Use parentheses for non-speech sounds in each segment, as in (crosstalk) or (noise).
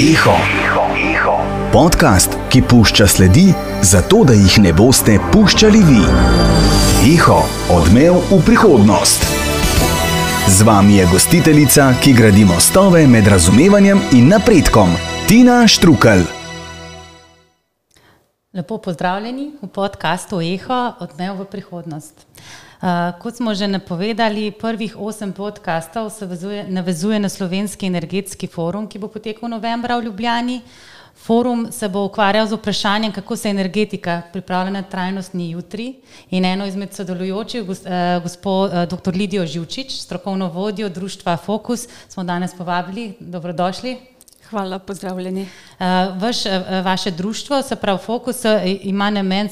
Eho, Eho. Podcast, ki pušča sledi, zato da jih ne boste puščali vi. Eho, odmev v prihodnost. Z vami je gostiteljica, ki gradi mostove med razumevanjem in napredkom, Tina Štrukelj. Lepo pozdravljeni v podkastu Eho, odmev v prihodnost. Uh, kot smo že napovedali, prvih osem podkastov se vezuje, navezuje na Slovenski energetski forum, ki bo potekal novembra v Ljubljani. Forum se bo ukvarjal z vprašanjem, kako se energetika pripravlja na trajnostni jutri. In eno izmed sodelujočih, gospod dr. Lidijo Živčič, strokovno vodjo društva Fokus, smo danes povabili. Dobrodošli. Hvala, pozdravljeni. Vaš, vaše društvo, se pravi Fokus, ima namen,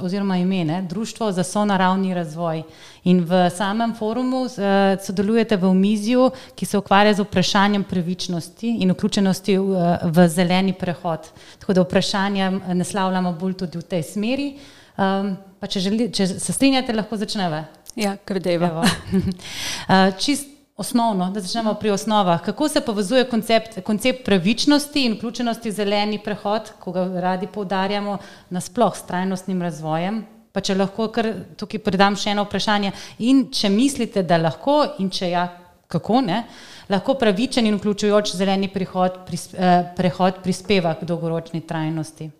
oziroma ime, Društvo za sonaravni razvoj. In v samem forumu sodelujete v omizju, ki se ukvarja z vprašanjem pravičnosti in vključenosti v zeleni prehod. Tako da vprašanja naslavljamo bolj tudi v tej smeri. Pa če želi, če se strinjate, lahko začneva. Ja, kar deva. (laughs) Čisto osnovno, da začnemo pri osnovah. Kako se povezuje koncept, koncept pravičnosti in vključenosti v zeleni prehod, ko ga radi poudarjamo, nasploh s trajnostnim razvojem? Pa če lahko kar tukaj predam še eno vprašanje. In če mislite, da lahko, in če ja, kako ne, lahko pravičen in vključujoč zeleni prihod, pris, eh, prehod prispeva k dolgoročni trajnosti?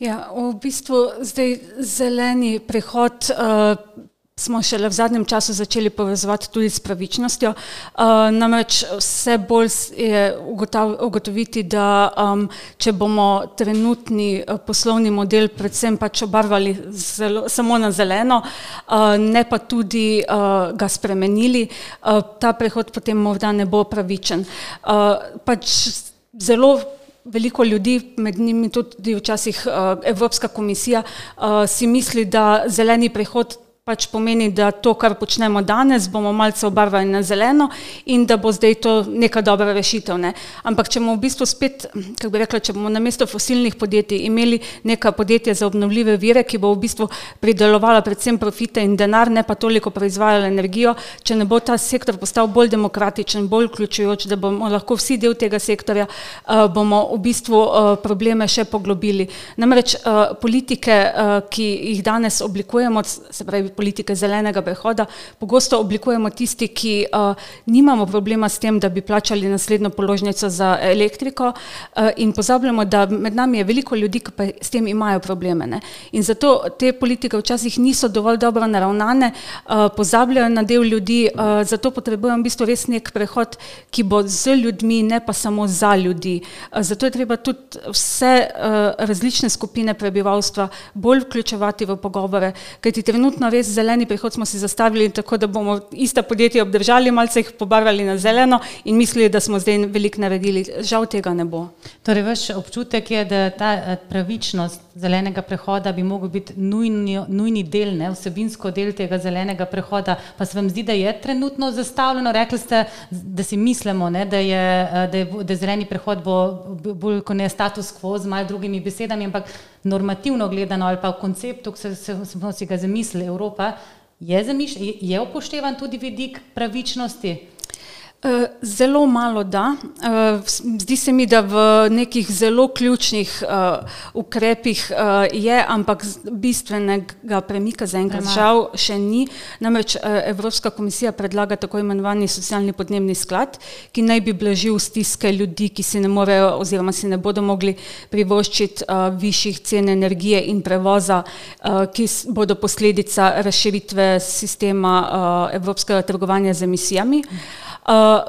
Ja, v bistvu zdaj zeleni prehod. Uh, smo šele v zadnjem času začeli povezovati tudi s pravičnostjo. Uh, namreč vse bolj je ugotoviti, da um, če bomo trenutni uh, poslovni model predvsem pač obarvali zelo, samo na zeleno, uh, ne pa tudi uh, ga spremenili, uh, ta prehod potem morda ne bo pravičen. Uh, pač zelo Veliko ljudi, med njimi tudi včasih uh, Evropska komisija, uh, si misli, da zeleni prehod pač pomeni, da to, kar počnemo danes, bomo malce obarvali na zeleno in da bo zdaj to neka dobra rešitev. Ne. Ampak če bomo v bistvu spet, kako bi rekla, če bomo namesto fosilnih podjetij imeli neka podjetja za obnovljive vire, ki bo v bistvu pridelovala predvsem profite in denar, ne pa toliko proizvajala energijo, če ne bo ta sektor postal bolj demokratičen, bolj vključujoč, da bomo lahko vsi del tega sektorja, uh, bomo v bistvu uh, probleme še poglobili. Namreč uh, politike, ki jih danes oblikujemo, se pravi politike zelenega prehoda, pogosto oblikujemo tisti, ki uh, nimamo problema s tem, da bi plačali naslednjo položnico za elektriko uh, in pozabljamo, da med nami je veliko ljudi, ki pa s tem imajo probleme. Ne? In zato te politike včasih niso dovolj dobro naravnane, uh, pozabljajo na del ljudi, uh, zato potrebujemo v bistvu res nek prehod, ki bo z ljudmi, ne pa samo za ljudi. Uh, zato je treba tudi vse uh, različne skupine prebivalstva bolj vključevati v pogovore, kajti trenutno res res zeleni prihod smo si zastavili tako, da bomo ista podjetja obdržali, malce jih pobarvali na zeleno in mislili, da smo zdaj veliko naredili. Žal tega ne bo. Torej, vaš občutek je, da ta eh, pravičnost zelenega prehoda bi mogel biti nujni, nujni del, ne, vsebinsko del tega zelenega prehoda, pa se vam zdi, da je trenutno zastavljeno. Rekli ste, da si mislimo, ne, da, je, eh, da, je, da je zeleni prehod bo bolj kot ne status quo z malo drugimi besedami, ampak normativno gledano ali pa v konceptu, ki smo si ga zamislili, Evropa, je, zamišl, je upoštevan tudi vidik pravičnosti. Eh, zelo malo da. Eh, zdi se mi, da v nekih zelo ključnih uh, ukrepih je, ampak bistvenega premika zaenkrat žal še ni. Namreč Evropska komisija predlaga tako imenovani socialni podnebni sklad, ki naj bi blažil stiske ljudi, ki si ne morejo oziroma si ne bodo mogli privoščiti višjih cen energije in prevoza, ki bodo posledica razširitve sistema evropskega trgovanja z emisijami. Uh, Uh,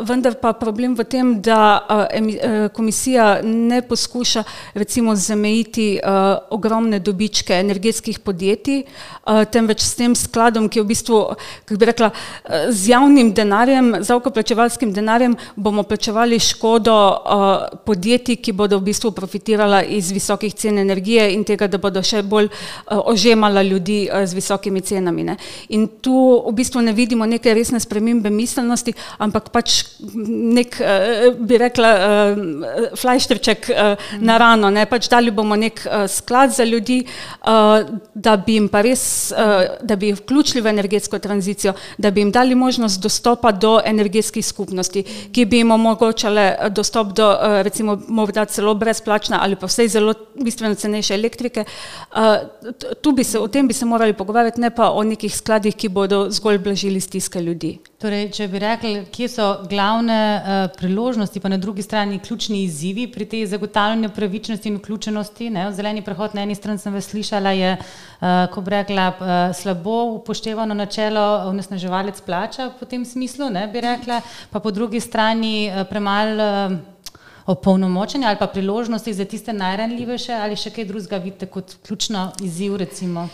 vendar pa problem v tem, da emi, uh, komisija ne poskuša recimo zamejiti ogromne dobičke energetskih podjetij, temveč s tem skladom, ki je v bistvu, kako bi rekla, uh, z javnim denarjem, z avkoplačevalskim denarjem bomo plačevali škodo uh, podjetij, ki bodo v bistvu profitirala iz visokih cen energije in tega, da bodo še bolj ožemala ljudi z visokimi cenami. Ne. In tu v bistvu ne vidimo neke resne spremembe miselnosti, ampak pač nek, bi rekla, flajštrček na rano. Ne? Pač dali bomo nek sklad za ljudi, da bi jim pa res, da bi jih vključili v energetsko tranzicijo, da bi jim dali možnost dostopa do energetskih skupnosti, ki bi jim omogočale dostop do recimo morda celo brezplačna ali pa vsej zelo bistveno cenejše elektrike. Tu bi se, o tem bi se morali pogovarjati, ne pa o nekih skladih, ki bodo zgolj blažili stiske ljudi. Torej, če bi rekli, kje so glavne uh, priložnosti, pa na drugi strani ključni izzivi pri tej zagotavljanju pravičnosti in vključenosti. Ne? Zeleni prehod na eni strani sem vas slišala, je, uh, ko bi rekla, uh, slabo upoštevano načelo onesnaževalec plača v tem smislu, ne bi rekla, pa po drugi strani uh, premalo uh, opolnomočenja ali pa priložnosti za tiste najranljivejše ali še kaj drugega vidite kot ključno izziv recimo.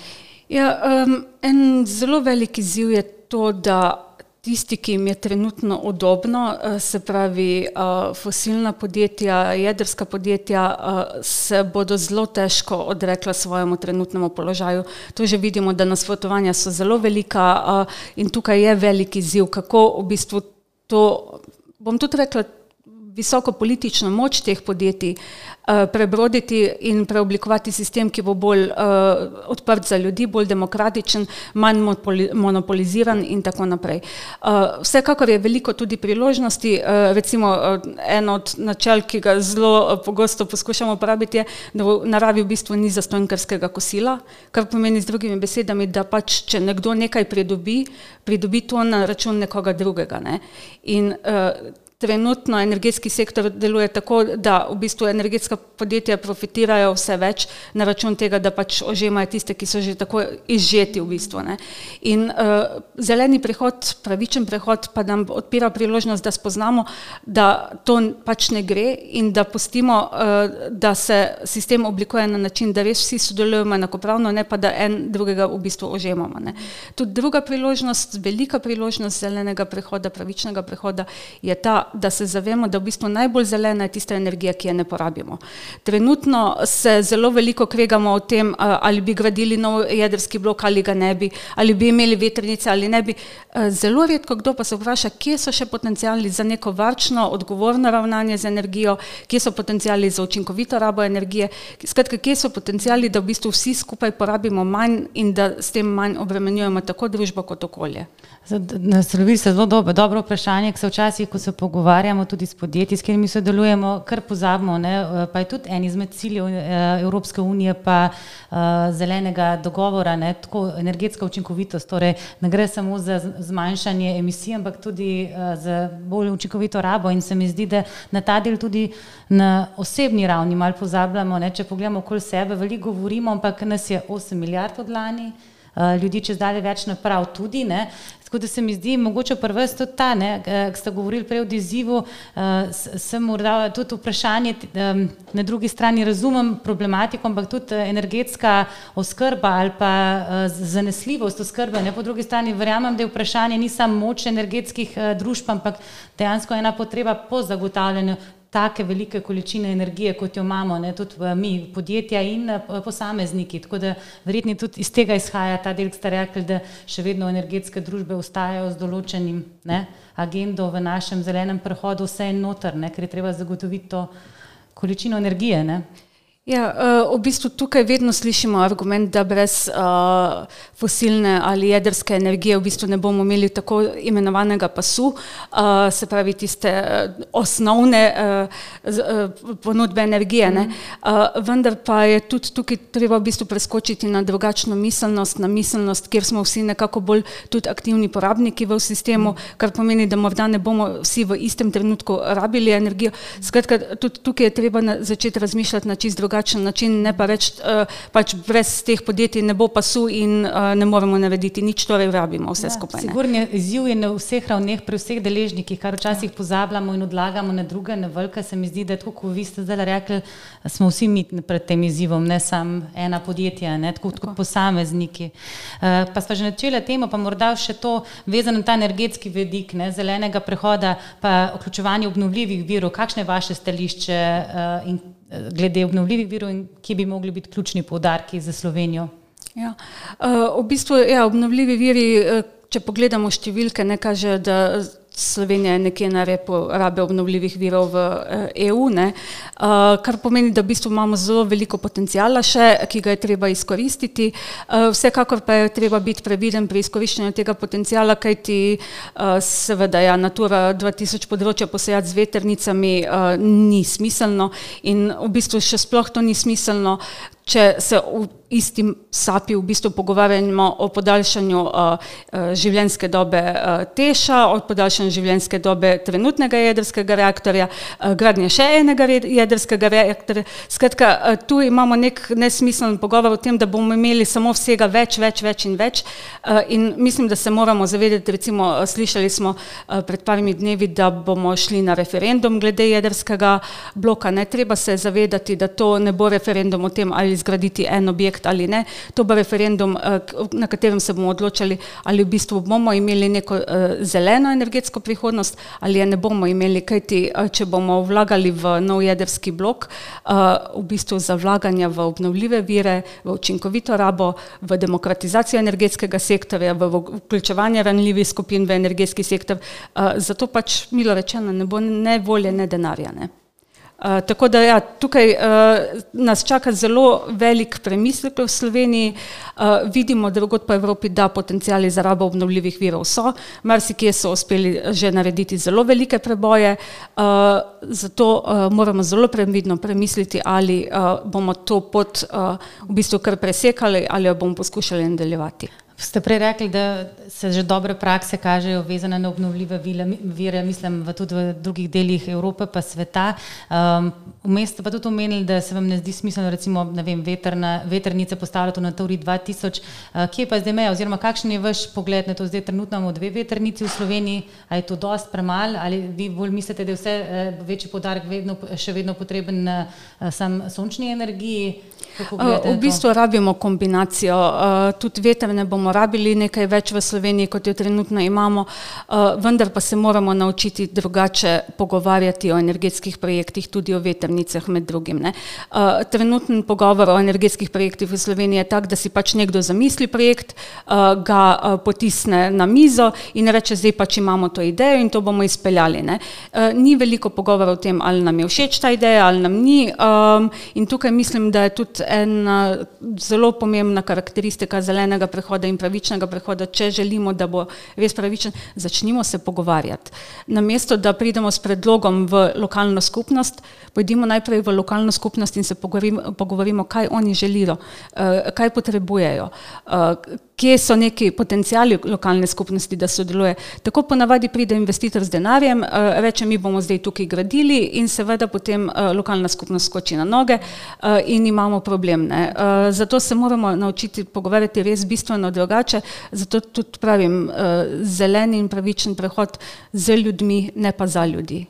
Ja, um, en zelo velik izziv je to, da tisti, ki jim je trenutno udobno, eh, se pravi eh, fosilna podjetja, jedrska podjetja, eh, se bodo zelo težko odrekla svojemu trenutnemu položaju. To že vidimo, da nasprotovanja so zelo velika in tukaj je veliki izziv, kako v bistvu to, bom tudi rekla, visoko politično moč teh podjetij uh, prebroditi in preoblikovati sistem, ki bo bolj uh, odprt za ljudi, bolj demokratičen, manj monopoliziran in tako naprej. Uh, vsekakor je veliko tudi priložnosti, recimo eno od načel, ki ga zelo pogosto poskušamo uporabiti, je, da v naravi v bistvu ni zastonkarskega kosila, kar pomeni z drugimi besedami, da pač, če nekdo nekaj pridobi, pridobi to na račun nekoga drugega. Ne? In, uh, trenutno energetski sektor deluje tako, da v bistvu energetska podjetja profitirajo vse več na račun tega, da pač ožemajo tiste, ki so že tako izžeti v bistvu. Ne. In uh, zeleni prehod, pravičen prehod pa nam odpira priložnost, da spoznamo, da to pač ne gre in da pustimo, uh, da se sistem oblikuje na način, da res vsi sodelujemo enakopravno, ne pa da en drugega v bistvu ožemamo. Ne. Tudi druga priložnost, velika priložnost zelenega prehoda, pravičnega prehoda je ta, da se zavemo, da v bistvu najbolj zelena je tista energija, ki je ne porabimo. Trenutno se zelo veliko kvegamo o tem, ali bi gradili nov jedrski blok ali ga ne bi, ali bi imeli vetrnice ali ne bi. Zelo redko kdo pa se vpraša, kje so še potencijali za neko varčno, odgovorno ravnanje z energijo, kje so potencijali za učinkovito rabo energije, skratka, kje so potencijali, da v bistvu vsi skupaj porabimo manj in da s tem manj obremenjujemo tako družbo kot okolje. Naslovili ste zelo dobro, dobro vprašanje, ki se včasih, ko se pogovarjamo tudi s podjetji, s katerimi sodelujemo, kar pozabimo. Ne? Pa je tudi en izmed ciljev eh, Evropske unije, pa uh, zelenega dogovora, ne? tako energetska učinkovitost. Torej, ne gre samo za zmanjšanje emisij, ampak tudi uh, za bolj učinkovito rabo. In se mi zdi, da na ta del tudi na osebni ravni malo pozabljamo. Ne? Če pogledamo okoli sebe, veliko govorimo, ampak nas je 8 milijard od lani. Eh, ljudi čez dalje več naprav tudi. Ne. Tako da se mi zdi, mogoče prvo je tudi ta, ki ste govorili prej o izzivu, eh, sem morda tudi vprašanje, na drugi strani razumem problematiko, ampak tudi energetska oskrba ali pa eh, zanesljivost oskrbe. Ne. Po drugi strani verjamem, da je vprašanje ni samo moč energetskih družb, ampak dejansko ena potreba po zagotavljanju take velike količine energije, kot jo imamo, ne, tudi mi, podjetja in eh, posamezniki. Tako da verjetno tudi iz tega izhaja ta del, ki ste rekli, da še vedno energetske družbe ustajajo z določenim ne, agendo v našem zelenem prehodu, vse je noter, ne, ker je treba zagotoviti to količino energije. Ne. Ja, eh, v bistvu tukaj vedno slišimo argument, da brez uh, fosilne ali jedrske energije v bistvu ne bomo imeli tako imenovanega pasu, uh, se pravi tiste osnovne uh, ponudbe energije. Mm. Uh, vendar pa je tudi tukaj treba v bistvu preskočiti na drugačno miselnost, na miselnost, kjer smo vsi nekako bolj tudi aktivni porabniki v sistemu, mm. kar pomeni, da morda ne bomo vsi v istem trenutku rabili energijo. Skratka, tudi tukaj je treba na, začeti razmišljati na čist drugačen drugačen način, ne pa več, uh, pač brez teh podjetij ne bo pasu in uh, ne moremo narediti nič, torej rabimo vse ja, skupaj. Sigurno izziv je na vseh ravneh, pri vseh deležnikih, kar včasih ja. pozabljamo in odlagamo na druge, na velike, se mi zdi, da tako, kot vi ste zdaj rekli, smo vsi mi pred tem izzivom, ne samo ena podjetja, ne tako, tako. kot posamezniki. Uh, pa smo že načeli temo, pa morda še to vezano na ta energetski vedik, ne, zelenega prehoda, pa vključevanje obnovljivih virov, kakšne je vaše stališče uh, in glede obnovljivih virov in kje bi mogli biti ključni poudarki za Slovenijo? Ja. Uh, v bistvu, ja, obnovljivi viri, uh, če pogledamo številke, ne kaže, da Slovenija je nekje na repu rabe obnovljivih virov v EU, ne, kar pomeni, da v bistvu imamo zelo veliko potencijala še, ki ga je treba izkoristiti. Vsekakor pa je treba biti previden pri izkoriščanju tega potencijala, kajti seveda ja, Natura 2000 področja posejati z veternicami ni smiselno in v bistvu še sploh to ni smiselno, če se v istim sapi v bistvu pogovarjamo o podaljšanju uh, življenjske dobe uh, teša, o podaljšanju življenjske dobe trenutnega jedrskega reaktorja, gradnje še enega jedrskega reaktorja. Skratka, tu imamo nek nesmiselen pogovor o tem, da bomo imeli samo vsega več, več, več in več in mislim, da se moramo zavedati, recimo slišali smo pred parimi dnevi, da bomo šli na referendum glede jedrskega bloka. Ne treba se zavedati, da to ne bo referendum o tem, ali zgraditi en objekt ali ne. To bo referendum, eh, na katerem se bomo odločali, ali v bistvu bomo imeli neko eh, zeleno energetsko prihodnost ali je ne bomo imeli, kajti eh, če bomo vlagali v nov jedrski blok, v bistvu za vlaganja v obnovljive vire, v učinkovito rabo, v demokratizacijo energetskega sektorja, v vključevanje ranljivih skupin v energetski sektor, zato pač milo rečeno ne bo ne volje, ne denarja. Ne. Uh, tako da ja, tukaj uh, nas čaka zelo velik premislek v Sloveniji. Uh, vidimo, da drugot po Evropi, da potencijali za rabo obnovljivih virov so, marsikje so uspeli že narediti zelo velike preboje, uh, zato uh, moramo zelo previdno premisliti, ali uh, bomo to pot uh, v bistvu kar presekali ali jo bomo poskušali nadaljevati. Ste prej rekli, da se že dobre prakse kažejo vezane na obnovljive vire, mislim, v tudi v drugih delih Evrope pa sveta. Um, Vmes ste pa tudi omenili, da se vam ne zdi smiselno, recimo, ne vem, veterna, veternice postavljati na Tauri 2000. Uh, kje pa zdaj meja, oziroma kakšen je vaš pogled na to? Zdaj trenutno imamo dve veternici v Sloveniji, ali je to dost premalo, ali vi bolj mislite, da je vse uh, večji podarek vedno, še vedno potreben na uh, sam sončni energiji? V bistvu rabimo kombinacijo. Tudi veterne bomo rabili nekaj več v Sloveniji, kot jo trenutno imamo, vendar pa se moramo naučiti drugače pogovarjati o energetskih projektih, tudi o veternicah med drugim. Ne. Trenutni pogovor o energetskih projektih v Sloveniji je tak, da si pač nekdo zamisli projekt, ga potisne na mizo in reče, zdaj pač imamo to idejo in to bomo izpeljali. Ne. Ni veliko pogovora o tem, ali nam je všeč ta ideja, ali nam ni. In tukaj mislim, da je tudi ena zelo pomembna karakteristika zelenega prehoda in pravičnega prehoda. Če želimo, da bo res pravičen, začnimo se pogovarjati. Namesto, da pridemo s predlogom v lokalno skupnost, pojdimo najprej v lokalno skupnost in se pogovorimo, pogovorimo kaj oni želijo, eh, kaj potrebujejo, eh, kje so neki potencijali lokalne skupnosti, da sodeluje. Tako ponavadi pride investitor z denarjem, eh, reče, mi bomo zdaj tukaj gradili in seveda potem lokalna skupnost skoči na noge in imamo problem. Ne. Zato se moramo naučiti pogovarjati res bistveno drugače, zato tudi pravim, zeleni in pravičen prehod z ljudmi, ne pa za ljudi.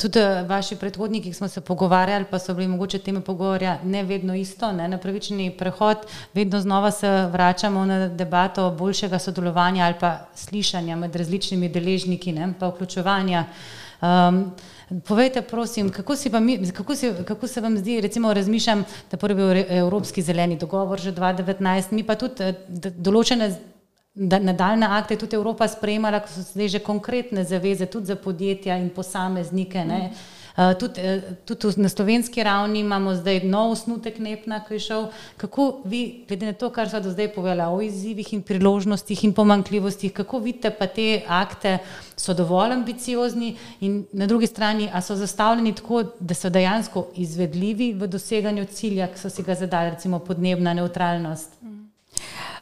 Tudi eh, vaši predhodniki, ki smo se pogovarjali, pa so bili mogoče teme pogovarja ne vedno isto, ne? na pravični prehod, vedno znova se vračamo na debato boljšega sodelovanja ali pa slišanja med različnimi deležniki, ne? pa vključevanja. Um, povejte, prosim, kako, si mi, kako, si, kako se vam zdi, recimo razmišljam, da prvi Evropski zeleni dogovor že 2019, mi pa tudi eh, določene Nadaljne akte je tudi Evropa sprejemala, ko so zdaj že konkretne zaveze, tudi za podjetja in posameznike. Ne. Uh, tudi, uh, tudi na slovenski ravni imamo zdaj nov osnutek NEPNA, ki je šel. Kako vi, glede na to, kar so do zdaj povedali o izzivih in priložnostih in pomankljivostih, kako vidite pa te akte, so dovolj ambiciozni in na drugi strani, a so zastavljeni tako, da so dejansko izvedljivi v doseganju cilja, ki so si ga zadali, recimo podnebna neutralnost?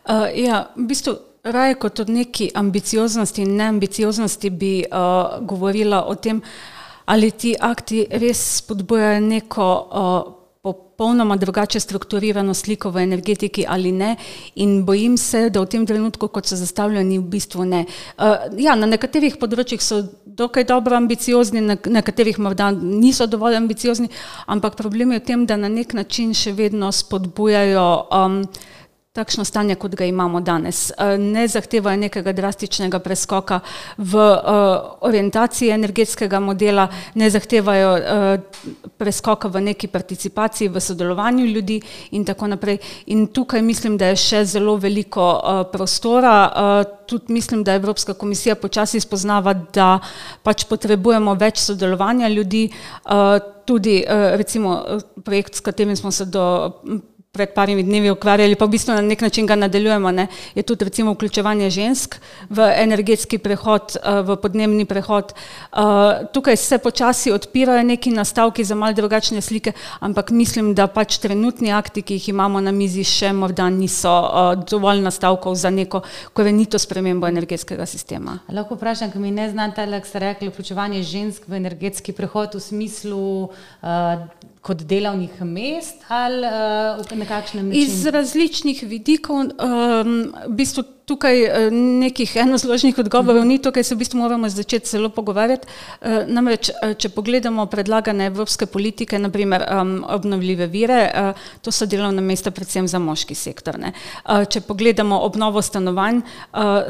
Uh, ja, v bistvu raje kot o neki ambicioznosti in neambicioznosti bi uh, govorila o tem, ali ti akti res spodbujajo neko uh, popolnoma drugače strukturirano sliko v energetiki ali ne in bojim se, da v tem trenutku, kot so zastavljeni, v bistvu ne. Uh, ja, na nekaterih področjih so dokaj dobro ambiciozni, na nekaterih morda niso dovolj ambiciozni, ampak problem je v tem, da na nek način še vedno spodbujajo um, takšno stanje, kot ga imamo danes. Eh, ne zahtevajo nekega drastičnega preskoka v uh, orientaciji energetskega modela, ne zahtevajo uh, preskoka v neki participaciji, v sodelovanju ljudi in tako naprej. In tukaj mislim, da je še zelo veliko prostora. Tudi mislim, da Evropska komisija počasi spoznava, da pač potrebujemo več sodelovanja ljudi. Tudi recimo projekt, s katerim smo se do pred parimi dnevi ukvarjali, pa v bistvu na nek način ga nadaljujemo, ne, je tudi recimo vključevanje žensk v energetski prehod, eh, v podnebni prehod. Eh, tukaj se počasi odpirajo neki nastavki za mal drugačne slike, ampak mislim, da pač trenutni akti, ki jih imamo na mizi, še morda niso eh, dovolj nastavkov za neko korenito spremembo energetskega sistema. Lahko vprašam, ker mi ne znam, da ste rekli vključevanje žensk v energetski prehod v smislu uh, kot delovnih mest ali uh, na kakšnem načinu? Iz različnih vidikov, um, v bistvu tukaj eh, nekih enozložnih odgovorov ni, tukaj se v bistvu moramo začeti zelo pogovarjati. Eh, namreč, eh, če pogledamo predlagane evropske politike, naprimer obnovljive vire, to so delovna mesta predvsem za moški sektor. Ne. Če pogledamo obnovo stanovanj,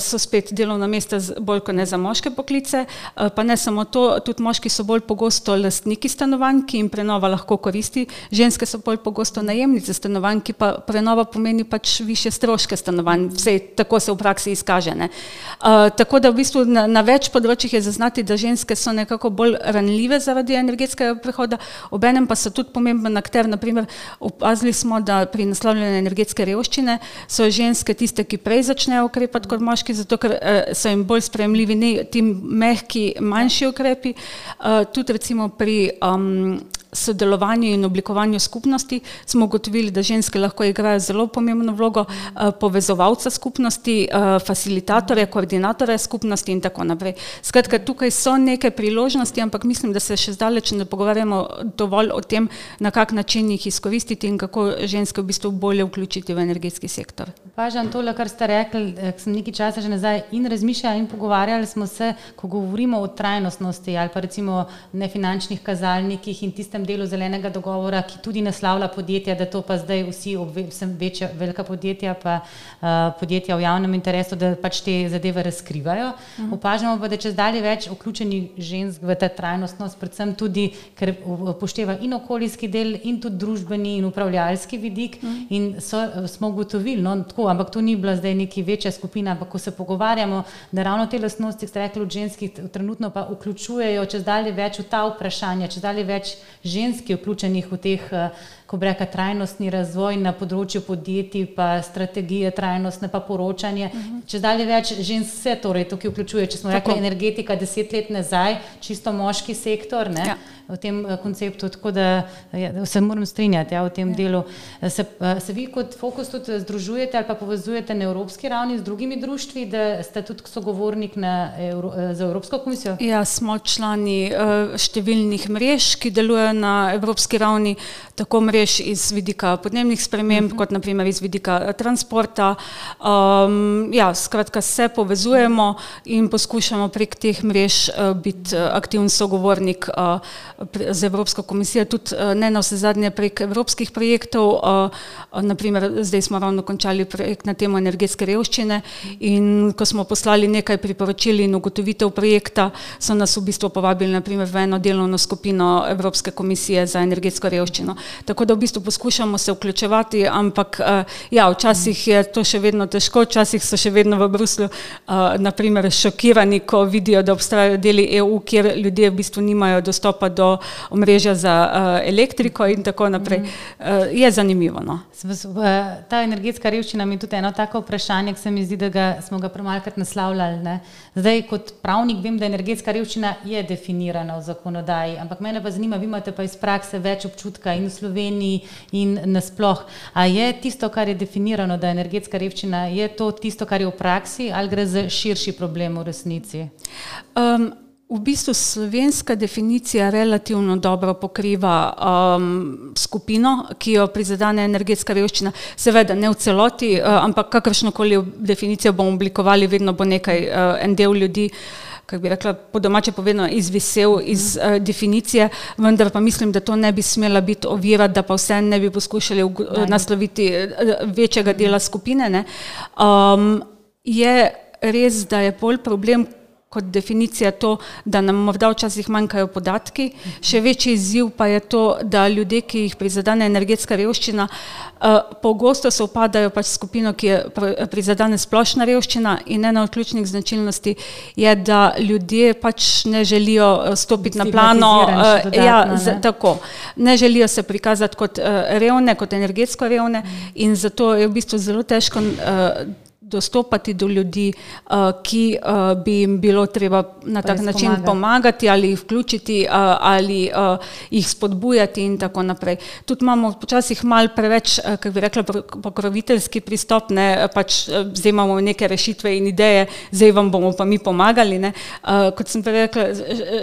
so spet delovna mesta bolj kot ne za moške poklice, pa ne samo to, tudi moški so bolj pogosto lastniki stanovanj, ki jim prenova lahko koristi, ženske so bolj pogosto najemnice stanovanj, ki pa prenova pomeni pač više stroške stanovanj. Vsej, tako se se v praksi izkaže. Uh, tako da v bistvu na, na več področjih je zaznati, da ženske so nekako bolj ranljive zaradi energetskega prehoda, obenem pa so tudi pomemben akter. Naprimer, opazili smo, da pri naslavljanju energetske revščine so ženske tiste, ki prej začnejo ukrepati kot moški, zato ker uh, so jim bolj sprejemljivi ne, ti mehki, manjši ukrepi. Uh, tudi recimo pri um, sodelovanju in oblikovanju skupnosti smo ugotovili, da ženske lahko igrajo zelo pomembno vlogo eh, povezovalca skupnosti, eh, facilitatorja, koordinatorja skupnosti in tako naprej. Skratka, tukaj so neke priložnosti, ampak mislim, da se še zdaleč ne pogovarjamo dovolj o tem, na kak način jih izkoristiti in kako ženske v bistvu bolje vključiti v energetski sektor. Pažam tole, kar ste rekli, eh, sem nekaj časa že nazaj in razmišljala in pogovarjali smo se, ko govorimo o trajnostnosti ali pa recimo nefinančnih kazalnikih in tistem tistem delu zelenega dogovora, ki tudi naslavlja podjetja, da to pa zdaj vsi, vsem večja, velika podjetja, pa uh, podjetja v javnem interesu, da pač te zadeve razkrivajo. Mhm. Opažamo pa, da če zdaj več vključenih žensk v ta trajnostnost, predvsem tudi, ker upošteva in okoljski del, in tudi družbeni in upravljalski vidik. Mhm. In so, smo ugotovili, no, tako, ampak to ni bila zdaj neki večja skupina, ampak ko se pogovarjamo, da ravno te lastnosti, ki ste rekli, od ženskih trenutno pa vključujejo, če zdaj več v ta vprašanja, če zdaj več ženski vključenih v teh, eh, ko bi rekla, trajnostni razvoj na področju podjetij, pa strategije trajnostne, pa poročanje. Uh mhm. -huh. Če dalje več žensk se torej tukaj vključuje, če smo rekli energetika deset let nazaj, čisto moški sektor. Ja v tem eh, konceptu, tako da ja, se moram strinjati ja, v tem ja. delu. Se, eh, se vi kot fokus tudi združujete ali pa povezujete na evropski ravni z drugimi društvi, da ste tudi sogovornik na, eh, za Evropsko komisijo? Ja, smo člani številnih mrež, ki delujejo na evropski ravni, tako mrež iz vidika podnebnih sprememb, uh mhm. -huh. kot naprimer iz vidika transporta. Um, ja, skratka, se povezujemo in poskušamo prek teh mrež uh, biti aktivni sogovornik uh, z Evropsko komisijo, tudi eh, ne na vse zadnje prek evropskih projektov. Eh, Naprimer, zdaj smo ravno končali projekt na temo energetske revščine in ko smo poslali nekaj priporočil in ugotovitev projekta, so nas v bistvu povabili naprimer, v eno delovno skupino Evropske komisije za energetsko revščino. Tako da v bistvu poskušamo se vključevati, ampak eh, ja, včasih je to še vedno težko, včasih so še vedno v Bruslu naprimer, šokirani, ko vidijo, da obstajajo deli EU, kjer ljudje v bistvu nimajo dostopa do omrežja za uh, elektriko in tako naprej. Mm. Uh, je zanimivo. No? Ta energetska revščina mi je tudi eno tako vprašanje, ki se mi zdi, da ga, smo ga premalkrat naslavljali. Ne? Zdaj, kot pravnik, vem, da energetska revščina je definirana v zakonodaji, ampak mene pa zanima, vi imate pa iz prakse več občutka in v Sloveniji in nasploh. A je tisto, kar je definirano, da je energetska revščina, je to tisto, kar je v praksi ali gre za širši problem v resnici? Um, V bistvu slovenska definicija relativno dobro pokriva um, skupino, ki jo prizadene energetska revščina. Seveda ne v celoti, uh, ampak kakršno koli definicijo bomo oblikovali, vedno bo nekaj, uh, en del ljudi, kako bi rekla, po domače povedano, izvisel iz uh, definicije, vendar pa mislim, da to ne bi smela biti ovira, da pa vse ne bi poskušali uh, nasloviti uh, večjega dela skupine. Um, je res, da je pol problem, kot definicija to, da nam morda včasih manjkajo podatki. Še večji izziv pa je to, da ljudje, ki jih prizadene energetska revščina, uh, pogosto se upadajo pač skupino, ki je prizadene splošna revščina in ena od ključnih značilnosti je, da ljudje pač ne želijo eh, stopiti na plano, uh, ja, z, tako, ne želijo se prikazati kot revne, kot energetsko revne in zato je v bistvu zelo težko dostopati do ljudi, uh, ki uh, bi jim bilo treba na tak način pomagati. pomagati ali jih vključiti uh, ali jih spodbujati in tako naprej. Tudi imamo včasih mal preveč, kako bi rekla, pokroviteljski pristop, ne, pač zdaj imamo neke rešitve in ideje, zdaj vam bomo pa mi pomagali. Uh, kot sem prej rekla,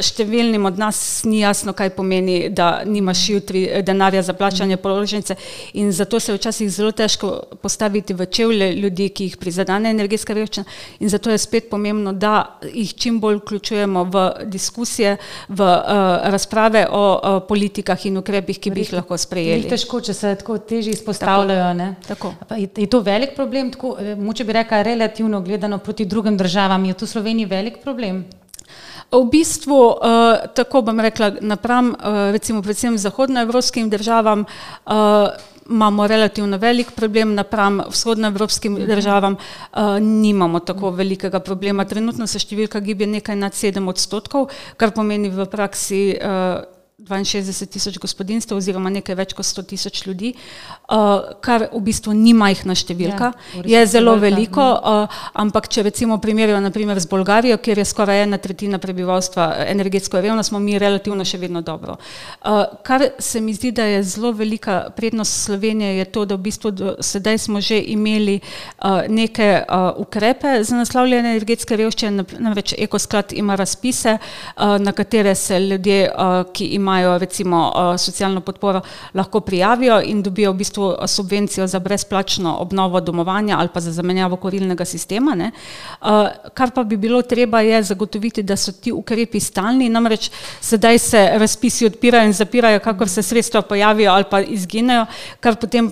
številnim od nas ni jasno, kaj pomeni, da nimaš jutri denarja za plačanje položnice in zato se včasih zelo težko postaviti v čevlje ljudi, ki jih prizadevajo prizadene energetska revščina in zato je spet pomembno, da jih čim bolj vključujemo v diskusije, v uh, razprave o uh, politikah in ukrepih, ki bi jih lahko sprejeli. Je težko, če se tako težje izpostavljajo. Tako. Tako. Je, je to velik problem, tako, eh, moče bi rekla, relativno gledano proti drugim državam, je to v Sloveniji velik problem? V bistvu, tako bom rekla, napram, recimo, predvsem zahodnoevropskim državam, imamo relativno velik problem napram vzhodnoevropskim mhm. državam, uh, nimamo tako velikega problema. Trenutno se številka giblje nekaj nad sedem odstotkov, kar pomeni v praksi uh, 62 tisoč gospodinstv oziroma nekaj več kot 100 tisoč ljudi, uh, kar v bistvu ni majhna številka, ja, je zelo veliko, uh, ampak če recimo primerjamo naprimer z Bolgarijo, kjer je skoraj ena tretjina prebivalstva energetsko revna, smo mi relativno še vedno dobro. Uh, kar se mi zdi, da je zelo velika prednost Slovenije, je to, da v bistvu do, sedaj smo že imeli uh, neke uh, ukrepe za naslavljanje energetske revščine, namreč Ekosklad ima razpise, uh, na katere se ljudje, uh, ki imajo imajo recimo eh, socialno podporo, lahko prijavijo in dobijo v bistvu eh, subvencijo za brezplačno obnovo domovanja ali pa za zamenjavo korilnega sistema. Ne. Eh, kar pa bi bilo treba je zagotoviti, da so ti ukrepi stalni, namreč sedaj se razpisi odpirajo in zapirajo, kakor se sredstva pojavijo ali pa izginejo, kar potem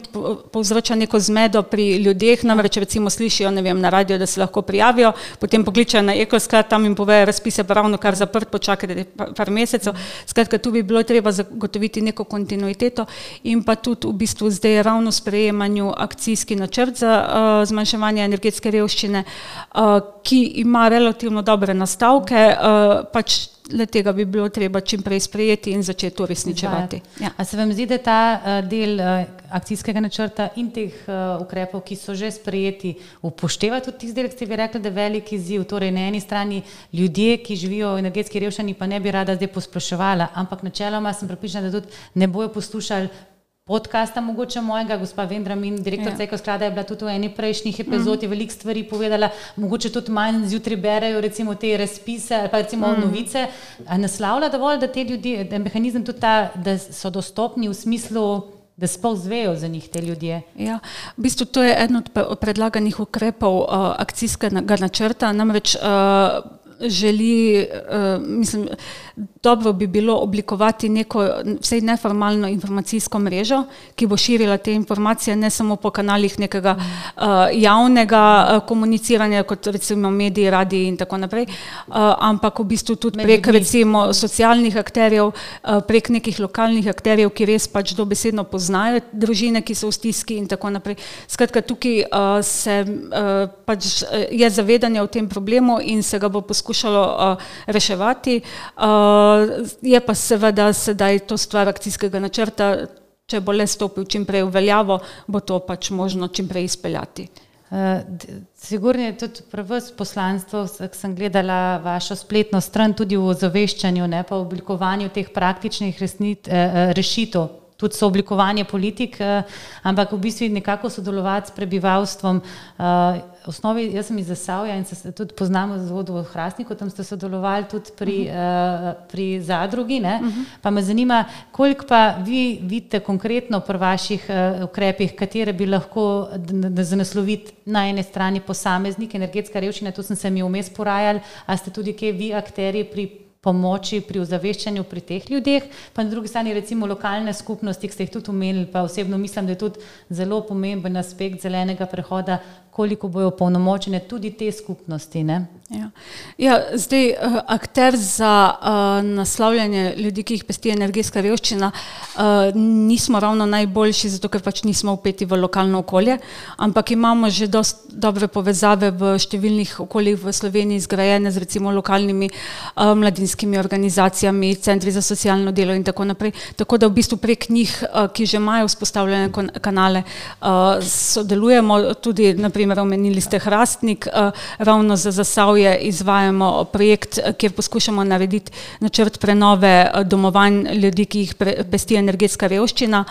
povzroča neko zmedo pri ljudeh, namreč recimo slišijo vem, na radio, da se lahko prijavijo, potem pokličajo na ekosklad, tam jim povejo, razpise pa ravno kar zaprt, počakajte par mesecev. Skratka, tu bi bilo treba zagotoviti neko kontinuiteto in pa tudi v bistvu zdaj ravno sprejemanju akcijski načrt za uh, zmanjševanje energetske revščine, uh, ki ima relativno dobre nastavke, uh, pač le tega bi bilo treba čim prej sprejeti in začeti uresničevati. Ja. A se vam zdi, da ta uh, del uh, akcijskega načrta in teh uh, ukrepov, ki so že sprejeti, upošteva tudi tih zdaj, ki ste vi rekli, da je velik izziv. Torej, na eni strani ljudje, ki živijo v energetski revščini, pa ne bi rada zdaj posploševala, ampak načeloma sem pripričana, da tudi ne bojo poslušali podcasta, mogoče mojega, gospa Vendra Min, direktor ja. Ceko sklada, je bila tudi v eni prejšnjih epizod, je mm. veliko stvari povedala, mogoče tudi manj zjutraj berejo recimo te razpise ali pa recimo mm. novice. A naslavlja dovolj, da te ljudi, da je mehanizem tudi ta, da so dostopni v smislu, da sploh zvejo za njih te ljudje. Ja, v bistvu to je eden od predlaganih ukrepov uh, akcijskega načrta, namreč uh, želi, uh, mislim, dobro bi bilo oblikovati neko vsej neformalno informacijsko mrežo, ki bo širila te informacije ne samo po kanalih nekega uh, javnega uh, komuniciranja, kot recimo mediji, radiji in tako naprej, uh, ampak v bistvu tudi prek recimo socialnih akterjev, uh, prek nekih lokalnih akterjev, ki res pač dobesedno poznajo družine, ki so v stiski in tako naprej. Skratka, tukaj uh, se uh, pač je zavedanje o tem problemu in se ga bo poskušalo uh, reševati. Uh, je pa seveda sedaj to stvar akcijskega načrta, če bo le stopil čim prej v veljavo, bo to pač možno čim prej izpeljati. Uh, sigurno je tudi prvo poslanstvo, ki sem gledala vašo spletno stran, tudi v ozaveščanju, ne pa v oblikovanju teh praktičnih resnit, uh, rešitev tudi sooblikovanje politik, uh, ampak v bistvu nekako sodelovati s prebivalstvom. Osnovi, jaz sem iz Zasavja in se tudi poznamo z vodo v Hrastniku, tam ste sodelovali tudi pri, uh -huh. uh, pri zadrugi. Uh mhm. -huh. Pa me zanima, koliko pa vi vidite konkretno pri vaših uh, ukrepih, katere bi lahko zanasloviti na eni strani posameznik, energetska revščina, tu sem se mi vmes porajal, a ste tudi kje vi akteri pri pomoči pri ozaveščanju pri teh ljudeh, pa na drugi strani recimo lokalne skupnosti, ki ste jih tudi omenili, pa osebno mislim, da je tudi zelo pomemben aspekt zelenega prehoda, koliko bojo polnomočene tudi te skupnosti. Ja. Ja, zdaj, uh, akter za uh, naslavljanje ljudi, ki jih pesti energetska revščina, uh, nismo ravno najboljši, zato ker pač nismo upeti v lokalno okolje, ampak imamo že dosti dobre povezave v številnih okoljih v Sloveniji, zgrajene z recimo lokalnimi uh, mladinskimi organizacijami, centri za socialno delo in tako naprej. Tako da v bistvu prek njih, uh, ki že imajo vzpostavljene kanale, uh, sodelujemo tudi naprej primer omenili ste Hrastnik, eh, ravno za Zasavje izvajamo projekt, eh, kjer poskušamo narediti načrt prenove eh, domovanj ljudi, ki jih pesti energetska revščina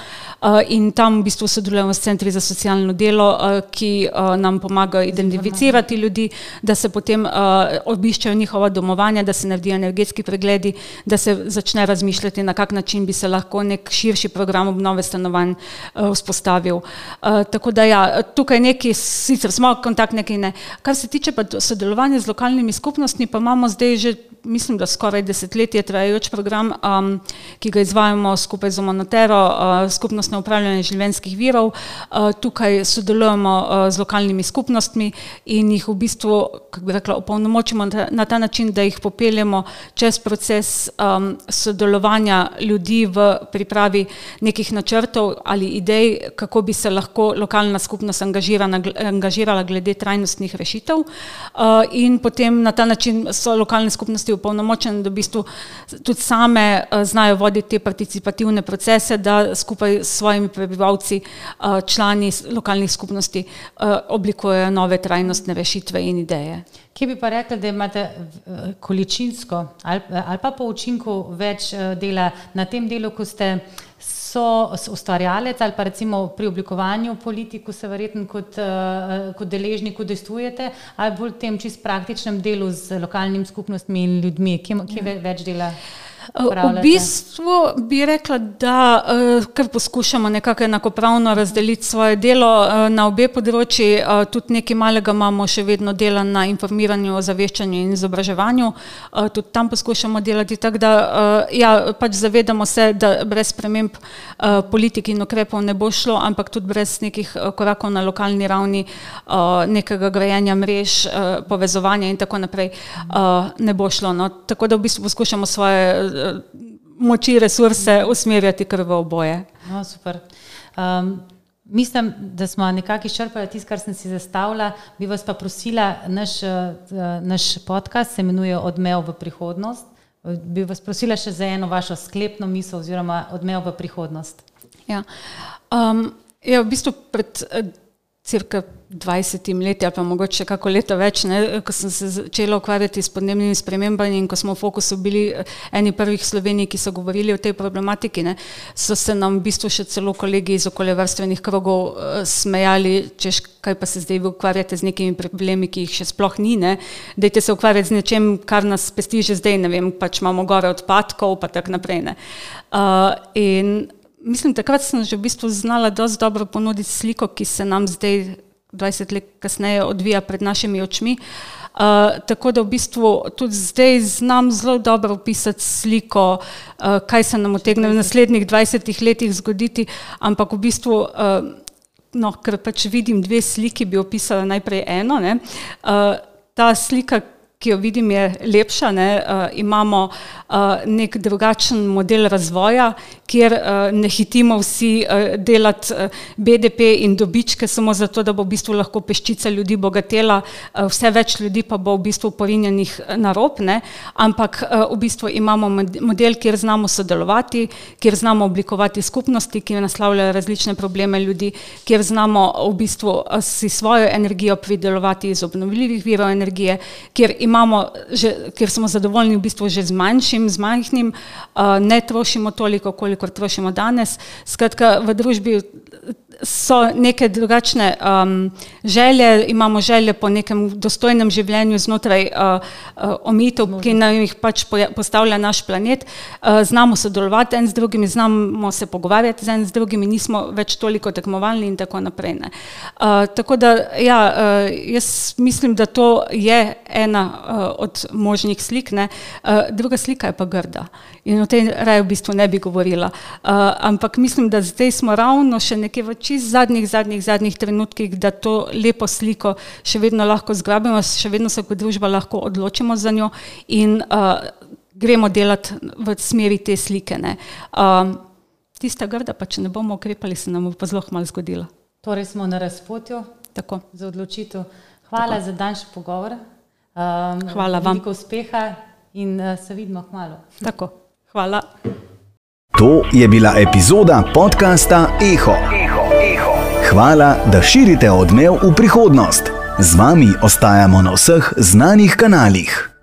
in tam v bistvu sodelujemo s centri za socialno delo, ki nam pomagajo identificirati ljudi, da se potem obiščajo njihova domovanja, da se naredijo energetski pregledi, da se začne razmišljati, na kak način bi se lahko nek širši program obnove stanovanj vzpostavil. Tako da ja, tukaj neki sicer smo kontaktni, ne. Kar se tiče pa sodelovanja z lokalnimi skupnostmi, pa imamo zdaj že, mislim, da skoraj desetletje trajajoč program, um, ki ga izvajamo skupaj z Monotero, uh, skupnostno upravljanje življenjskih virov. Uh, tukaj sodelujemo uh, z lokalnimi skupnostmi in jih v bistvu, kako bi rekla, opolnomočimo na ta način, da jih popeljemo čez proces um, sodelovanja ljudi v pripravi nekih načrtov ali idej, kako bi se lahko lokalna skupnost angažirala angažirala glede trajnostnih rešitev uh, in potem na ta način so lokalne skupnosti upolnomočene, da v bistvu tudi same uh, znajo voditi te participativne procese, da skupaj s svojimi prebivalci, uh, člani lokalnih skupnosti oblikujejo nove trajnostne rešitve in ideje. Kje bi pa rekli, da imate količinsko ali, ali pa po učinku več dela na tem delu, ko ste so ustvarjalec ali pa recimo pri oblikovanju politiku se verjetno kot, kot deležnik udejstvujete ali bolj v tem čist praktičnem delu z lokalnimi skupnostmi in ljudmi, kje, kje ja. več dela? V bistvu bi rekla, da uh, kar poskušamo nekako enakopravno razdeliti svoje delo uh, na obe področji. Tudi nekaj malega imamo še vedno dela na informiranju, ozaveščanju in izobraževanju. Tudi tam poskušamo delati tako, da ja, pač zavedamo se, da brez sprememb politik in ukrepov ne bo šlo, ampak tudi brez nekih korakov na lokalni ravni, nekega grajenja mrež, povezovanja in tako naprej ne bo šlo. No. Tako da v bistvu poskušamo svoje moči, resurse usmerjati kar v oboje. No, super. Um, mislim, da smo nekako izčrpali tisto, kar sem si zastavila. Bi vas pa prosila, naš, uh, naš podcast se imenuje Odmev v prihodnost. Bi vas prosila še za eno vašo sklepno misel oziroma odmev v prihodnost. Ja, um, ja v bistvu pred uh, cirka 20 leti ali pa mogoče kako leto več, ne, ko sem se začela ukvarjati s podnebnimi spremembami in ko smo v fokusu bili eh, eni prvih Slovenij, ki so govorili o tej problematiki, ne, so se nam v bistvu še celo kolegi iz okoljevarstvenih krogov uh, smejali, češ kaj pa se zdaj vi ukvarjate z nekimi problemi, ki jih še sploh ni, ne, dajte se ukvarjati z nečem, kar nas pesti že zdaj, ne vem, pač imamo gore odpadkov, pa tak naprej. Ne. Uh, in mislim, takrat sem že v bistvu znala dosti dobro ponuditi sliko, ki se nam zdaj 20 let kasneje odvija pred našimi očmi. Uh, tako da v bistvu tudi zdaj znam zelo dobro opisati sliko, uh, kaj se nam utegne v naslednjih 20 letih zgoditi, ampak v bistvu, uh, no, ker pač vidim dve sliki, bi opisala najprej eno. Uh, ta slika, ki jo vidim, je lepša. Ne? Uh, imamo uh, nek drugačen model razvoja, kjer uh, ne hitimo vsi uh, delati uh, BDP in dobičke samo zato, da bo v bistvu lahko peščica ljudi bogatela, uh, vse več ljudi pa bo v bistvu porinjenih na rob, ne? ampak uh, v bistvu imamo model, kjer znamo sodelovati, kjer znamo oblikovati skupnosti, ki naslavljajo različne probleme ljudi, kjer znamo v bistvu uh, si svojo energijo pridelovati iz obnovljivih virov energije, kjer že, ker smo zadovoljni v bistvu že z manjšim, z majhnim, uh, ne trošimo toliko, kolikor trošimo danes. Skratka, v družbi so neke drugačne um, želje, imamo želje po nekem dostojnem življenju znotraj uh, uh, omitev, ki nam jih pač postavlja naš planet. Uh, znamo sodelovati en z drugimi, znamo se pogovarjati z en z drugimi, nismo več toliko tekmovalni in tako naprej. Uh, tako da, ja, uh, jaz mislim, da to je ena uh, od možnih slik. Uh, druga slika je pa grda in o tej raje v bistvu ne bi govorila. Uh, ampak mislim, da zdaj smo ravno še nekje v čist zadnjih, zadnjih, zadnjih trenutkih, da to lepo sliko še vedno lahko zgrabimo, še vedno se kot družba lahko odločimo za njo in uh, gremo delati v smeri te slike. Um, tista grda, pa če ne bomo ukrepali, se nam bo pa zelo malo zgodila. Torej smo na razpotju Tako. za odločitev. Hvala Tako. za danš pogovor. Um, Hvala vam. Veliko uspeha in uh, se vidimo hmalo. Tako. Hvala. To je bila epizoda podcasta Eho. Eho, Eho. Hvala, da širite odmev v prihodnost. Z vami ostajamo na vseh znanih kanalih.